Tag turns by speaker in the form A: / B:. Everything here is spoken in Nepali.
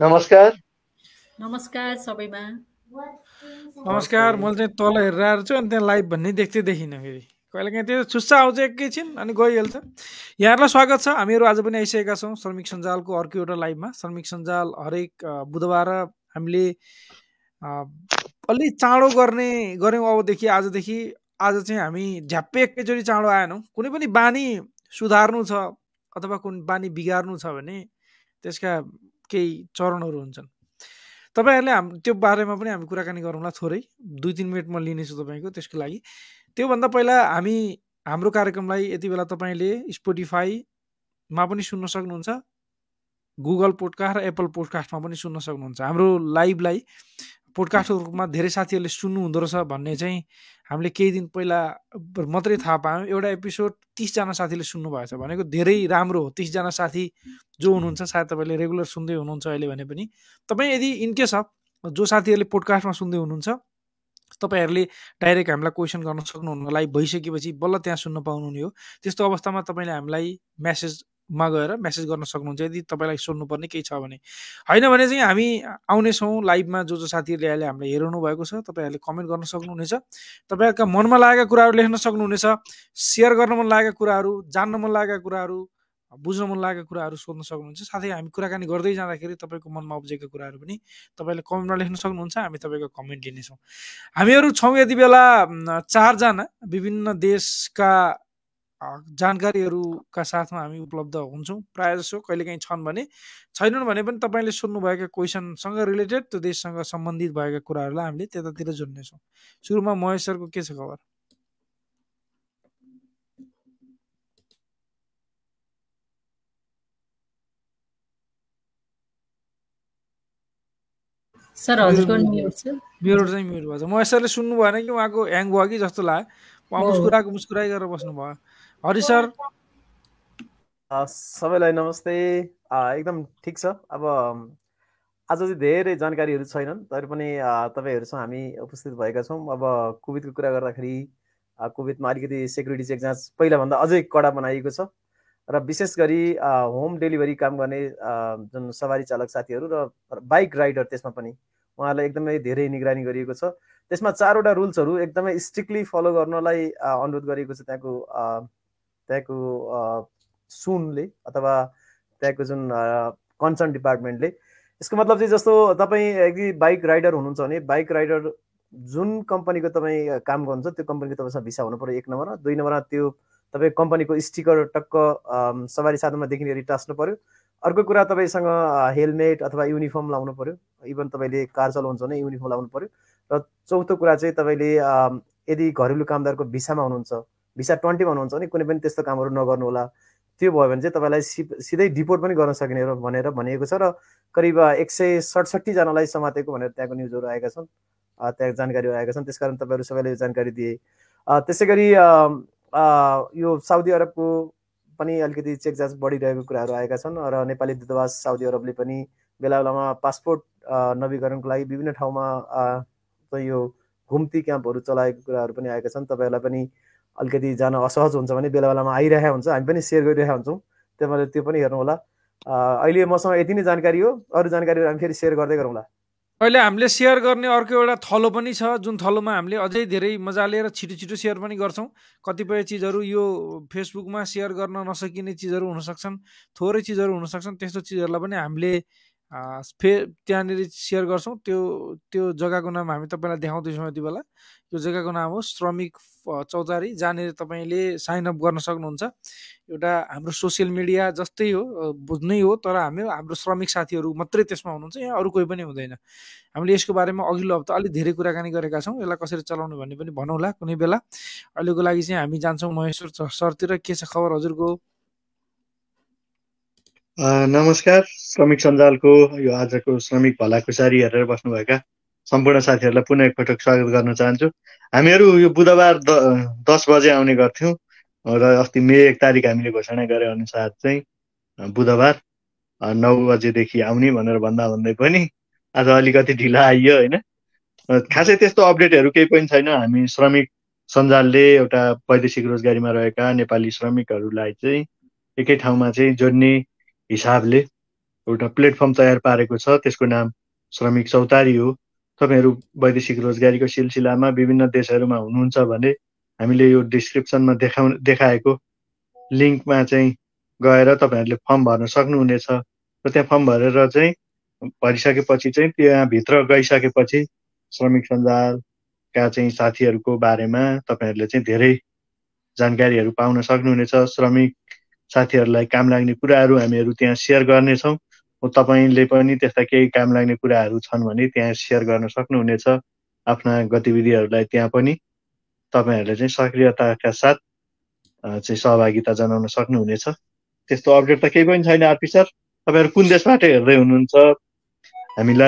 A: नमस्कार।
B: नमस्कार सबैमा।
C: नमस्कार मैले चाहिँ तल हेरेर आएर छु अनि त्यहाँ लाइभ भन्ने देख्दै देखिनँ फेरि। कहिले काहीँ त्यो छुस्सा आउँछ एकैछिन अनि गइहाल्छ। यहाँहरूलाई स्वागत छ। हामीहरू आज पनि आइसकेका छौँ श्रमिक सञ्जालको अर्को एउटा लाइभमा श्रमिक सञ्जाल हरेक बुधबार हामीले अलि चाँडो गर्ने गऱ्यौँ अबदेखि आजदेखि। आज चाहिँ हामी झ्याप्पै एकैचोटि चाँडो आएनौँ। कुनै पनि बानी सुधार्नु छ अथवा कुनै बानी बिगार्नु छ भने त्यसका केही चरणहरू हुन्छन्। तपाईँहरूले हाम त्यो बारेमा पनि हामी कुराकानी गरौँला थोरै। दुई तिन मिनट म लिनेछु तपाईँको त्यसको लागि। त्योभन्दा पहिला हामी हाम्रो कार्यक्रमलाई यति बेला तपाईँले स्पोटिफाईमा पनि सुन्न सक्नुहुन्छ गुगल पोडकास्ट र एप्पल पोडकास्टमा पनि सुन्न सक्नुहुन्छ। हाम्रो लाइभलाई पोडकास्टको रूपमा धेरै साथीहरूले सुन्नु हुँदो रहेछ भन्ने चाहिँ हामीले केही दिन पहिला मात्रै थाहा पायौँ। एउटा एपिसोड तिसजना साथीले सुन्नुभएको छ भनेको धेरै राम्रो हो। तिसजना साथी जो हुनुहुन्छ सायद तपाईँले रेगुलर सुन्दै हुनुहुन्छ अहिले भने पनि। तपाईँ यदि इनकेस अफ जो साथीहरूले पोडकास्टमा सुन्दै हुनुहुन्छ तपाईँहरूले डाइरेक्ट हामीलाई क्वेसन गर्न सक्नुहुन्न। लाइभ भइसकेपछि बल्ल त्यहाँ सुन्न पाउनुहुने हो। त्यस्तो अवस्थामा तपाईँले हामीलाई म्यासेज मा गएर मेसेज गर्न सक्नुहुन्छ। यदि तपाईँलाई सोध्नुपर्ने केही छ भने। होइन भने चाहिँ हामी आउनेछौँ लाइभमा जो जो साथीहरूले अहिले हामीलाई हेराउनु भएको छ तपाईँहरूले कमेन्ट गर्न सक्नुहुनेछ। तपाईँहरूका मनमा लागेका कुराहरू लेख्न सक्नुहुनेछ। सेयर गर्न मन लागेका कुराहरू जान्न मन लागेका कुराहरू बुझ्न मन लागेका कुराहरू सोध्न सक्नुहुन्छ। साथै हामी कुराकानी गर्दै जाँदाखेरि तपाईँको मनमा उब्जेका कुराहरू पनि तपाईँले कमेन्टमा लेख्न सक्नुहुन्छ। हामी तपाईँको कमेन्ट लिनेछौँ। हामीहरू छौँ यति बेला चारजना विभिन्न देशका जानकारीहरूका साथमा हामी उपलब्ध हुन्छौँ। प्रायः जसो कहिलेकाहीँ छन् भने छैनन् भने पनि तपाईँले सोध्नुभएका क्वेसनसँग रिलेटेड त्यो देशसँग सम्बन्धित भएका कुराहरूलाई हामीले त्यतातिर जोड्नेछौँ। सुरुमा महेश सरको के छ खबर?
B: सर हजुरको म्युट छ।
C: म्युट चाहिँ म्युट भएको छ। महेश सरले सुन्नु भएन कि उहाँको ह्याङ भयो कि जस्तो लाग्यो मुस्कुराएको मुस्कुराइ गरेर बस्नु भयो हरि सर
D: सबैलाई नमस्ते। एकदम ठिक छ। अब आज चाहिँ धेरै जानकारीहरू छैनन् तर पनि तपाईँहरूसँग हामी उपस्थित भएका छौँ। अब कोभिडको कुरा गर्दाखेरि कोभिडमा अलिकति सेक्युरिटी चेक जाँच पहिलाभन्दा अझै कडा बनाइएको छ। र विशेष गरी होम डेलिभरी काम गर्ने जुन सवारी चालक साथीहरू र बाइक राइडर त्यसमा पनि उहाँहरूलाई एकदमै धेरै निगरानी गरिएको छ। त्यसमा चारवटा रुल्सहरू एकदमै स्ट्रिक्टली फलो गर्नलाई अनुरोध गरिएको छ त्यहाँको त्यहाँको सुनले अथवा त्यहाँको जुन कन्सर्न डिपार्टमेन्टले। यसको मतलब चाहिँ जस्तो तपाईँ यदि बाइक राइडर हुनुहुन्छ भने बाइक राइडर जुन कम्पनीको तपाईँ काम गर्नुहुन्छ त्यो कम्पनीको तपाईँसँग भिसा हुनु पऱ्यो एक नम्बरमा दुई नम्बरमा त्यो तपाईँ कम्पनीको स्टिकर टक्क सवारी साधनमा देखिने टाँच्नु पऱ्यो अर्को कुरा तपाईँसँग हेलमेट अथवा युनिफर्म लाउनु पऱ्यो इभन तपाईँले कार चलाउनुहुन्छ भने युनिफर्म लाउनु पऱ्यो र चौथो कुरा चाहिँ तपाईँले यदि घरेलु कामदारको भिसामा हुनुहुन्छ भिसा ट्वेन्टीमा हुनुहुन्छ भने कुनै पनि त्यस्तो कामहरू नगर्नु होला त्यो भयो भने चाहिँ तपाईँलाई सि सिधै डिपोर्ट पनि गर्न सकिने भनेर भनिएको छ र करिब एक सय सडसठीजनालाई समातेको भनेर त्यहाँको न्युजहरू आएका छन्। त्यहाँ जानकारीहरू आएका छन्। त्यसकारण तपाईँहरू सबैले जानकारी दिए। त्यसै गरी यो साउदी अरबको पनि अलिकति चेक जाँच बढिरहेको कुराहरू आएका छन् र नेपाली दूतावास साउदी अरबले पनि बेला बेलामा पासपोर्ट नवीकरणको लागि विभिन्न ठाउँमा यो घुम्ती क्याम्पहरू चलाएको कुराहरू पनि आएका छन्। तपाईँहरूलाई पनि अलिकति जान असहज हुन्छ भने बेला बेलामा आइरहेको हुन्छ। हामी पनि सेयर गरिरहेका हुन्छौँ। त्यही भएर त्यो पनि हेर्नु होला अहिले मसँग यति नै जानकारी हो। अरू जानकारीहरू हामी फेरि सेयर गर्दै गरौँला।
C: अहिले हामीले सेयर गर्ने अर्को एउटा थलो पनि छ जुन थलोमा हामीले अझै धेरै मजाले र छिटो छिटो सेयर पनि गर्छौँ। कतिपय चिजहरू यो फेसबुकमा सेयर गर्न नसकिने चिजहरू हुनसक्छन् थोरै चिजहरू हुनसक्छन् त्यस्तो चिजहरूलाई पनि हामीले फे त्यहाँनिर सेयर गर्छौँ। त्यो त्यो जग्गाको नाम हामी तपाईँलाई देखाउँदैछौँ यति बेला। यो जग्गाको नाम हो श्रमिक चौतारी जहाँनिर तपाईँले साइन अप गर्न सक्नुहुन्छ। एउटा हाम्रो सोसियल मिडिया जस्तै हो बुझ्नै हो तर हामी हाम्रो श्रमिक साथीहरू मात्रै त्यसमा हुनुहुन्छ यहाँ अरू कोही पनि हुँदैन। हामीले यसको बारेमा अघिल्लो हप्ता अलिक धेरै कुराकानी गरेका छौँ। यसलाई कसरी चलाउने भन्ने पनि भनौँला कुनै बेला। अहिलेको लागि चाहिँ हामी जान्छौँ महेश्वर सरतिर। के छ खबर हजुरको?
A: नमस्कार श्रमिक सञ्जालको यो आजको श्रमिक भलाकुसारी हेरेर बस्नुभएका सम्पूर्ण साथीहरूलाई पुनः एकपटक स्वागत गर्न चाहन्छु। हामीहरू यो बुधबार द दस बजे आउने गर्थ्यौँ र अस्ति मे एक तारिक हामीले घोषणा गरे अनुसार चाहिँ बुधबार नौ बजेदेखि आउने भनेर भन्दा भन्दै पनि आज अलिकति ढिला आइयो होइन। खासै त्यस्तो अपडेटहरू केही पनि छैन। हामी श्रमिक सञ्जालले एउटा वैदेशिक रोजगारीमा रहेका नेपाली श्रमिकहरूलाई चाहिँ एकै ठाउँमा चाहिँ जोड्ने हिसाबले एउटा प्लेटफर्म तयार पारेको छ। त्यसको नाम श्रमिक चौतारी हो। तपाईँहरू वैदेशिक रोजगारीको सिलसिलामा विभिन्न देशहरूमा हुनुहुन्छ भने हामीले यो डिस्क्रिप्सनमा देखाउ देखाएको लिङ्कमा चाहिँ गएर तपाईँहरूले फर्म भर्न सक्नुहुनेछ। र त्यहाँ फर्म भरेर चाहिँ भरिसकेपछि चाहिँ त्यहाँभित्र गइसकेपछि श्रमिक सञ्जालका चाहिँ साथीहरूको बारेमा तपाईँहरूले चाहिँ धेरै जानकारीहरू पाउन सक्नुहुनेछ। श्रमिक साथीहरूलाई काम लाग्ने कुराहरू हामीहरू त्यहाँ सेयर गर्नेछौँ। तपाईँले पनि त्यस्ता केही काम लाग्ने कुराहरू छन् भने त्यहाँ सेयर गर्न सक्नुहुनेछ आफ्ना गतिविधिहरूलाई त्यहाँ पनि। तपाईँहरूले चाहिँ सक्रियताका साथ चाहिँ सहभागिता जनाउन सक्नुहुनेछ। त्यस्तो अपडेट त केही पनि छैन आरपी सर तपाईँहरू कुन देशबाट हेर्दै हुनुहुन्छ? हामीलाई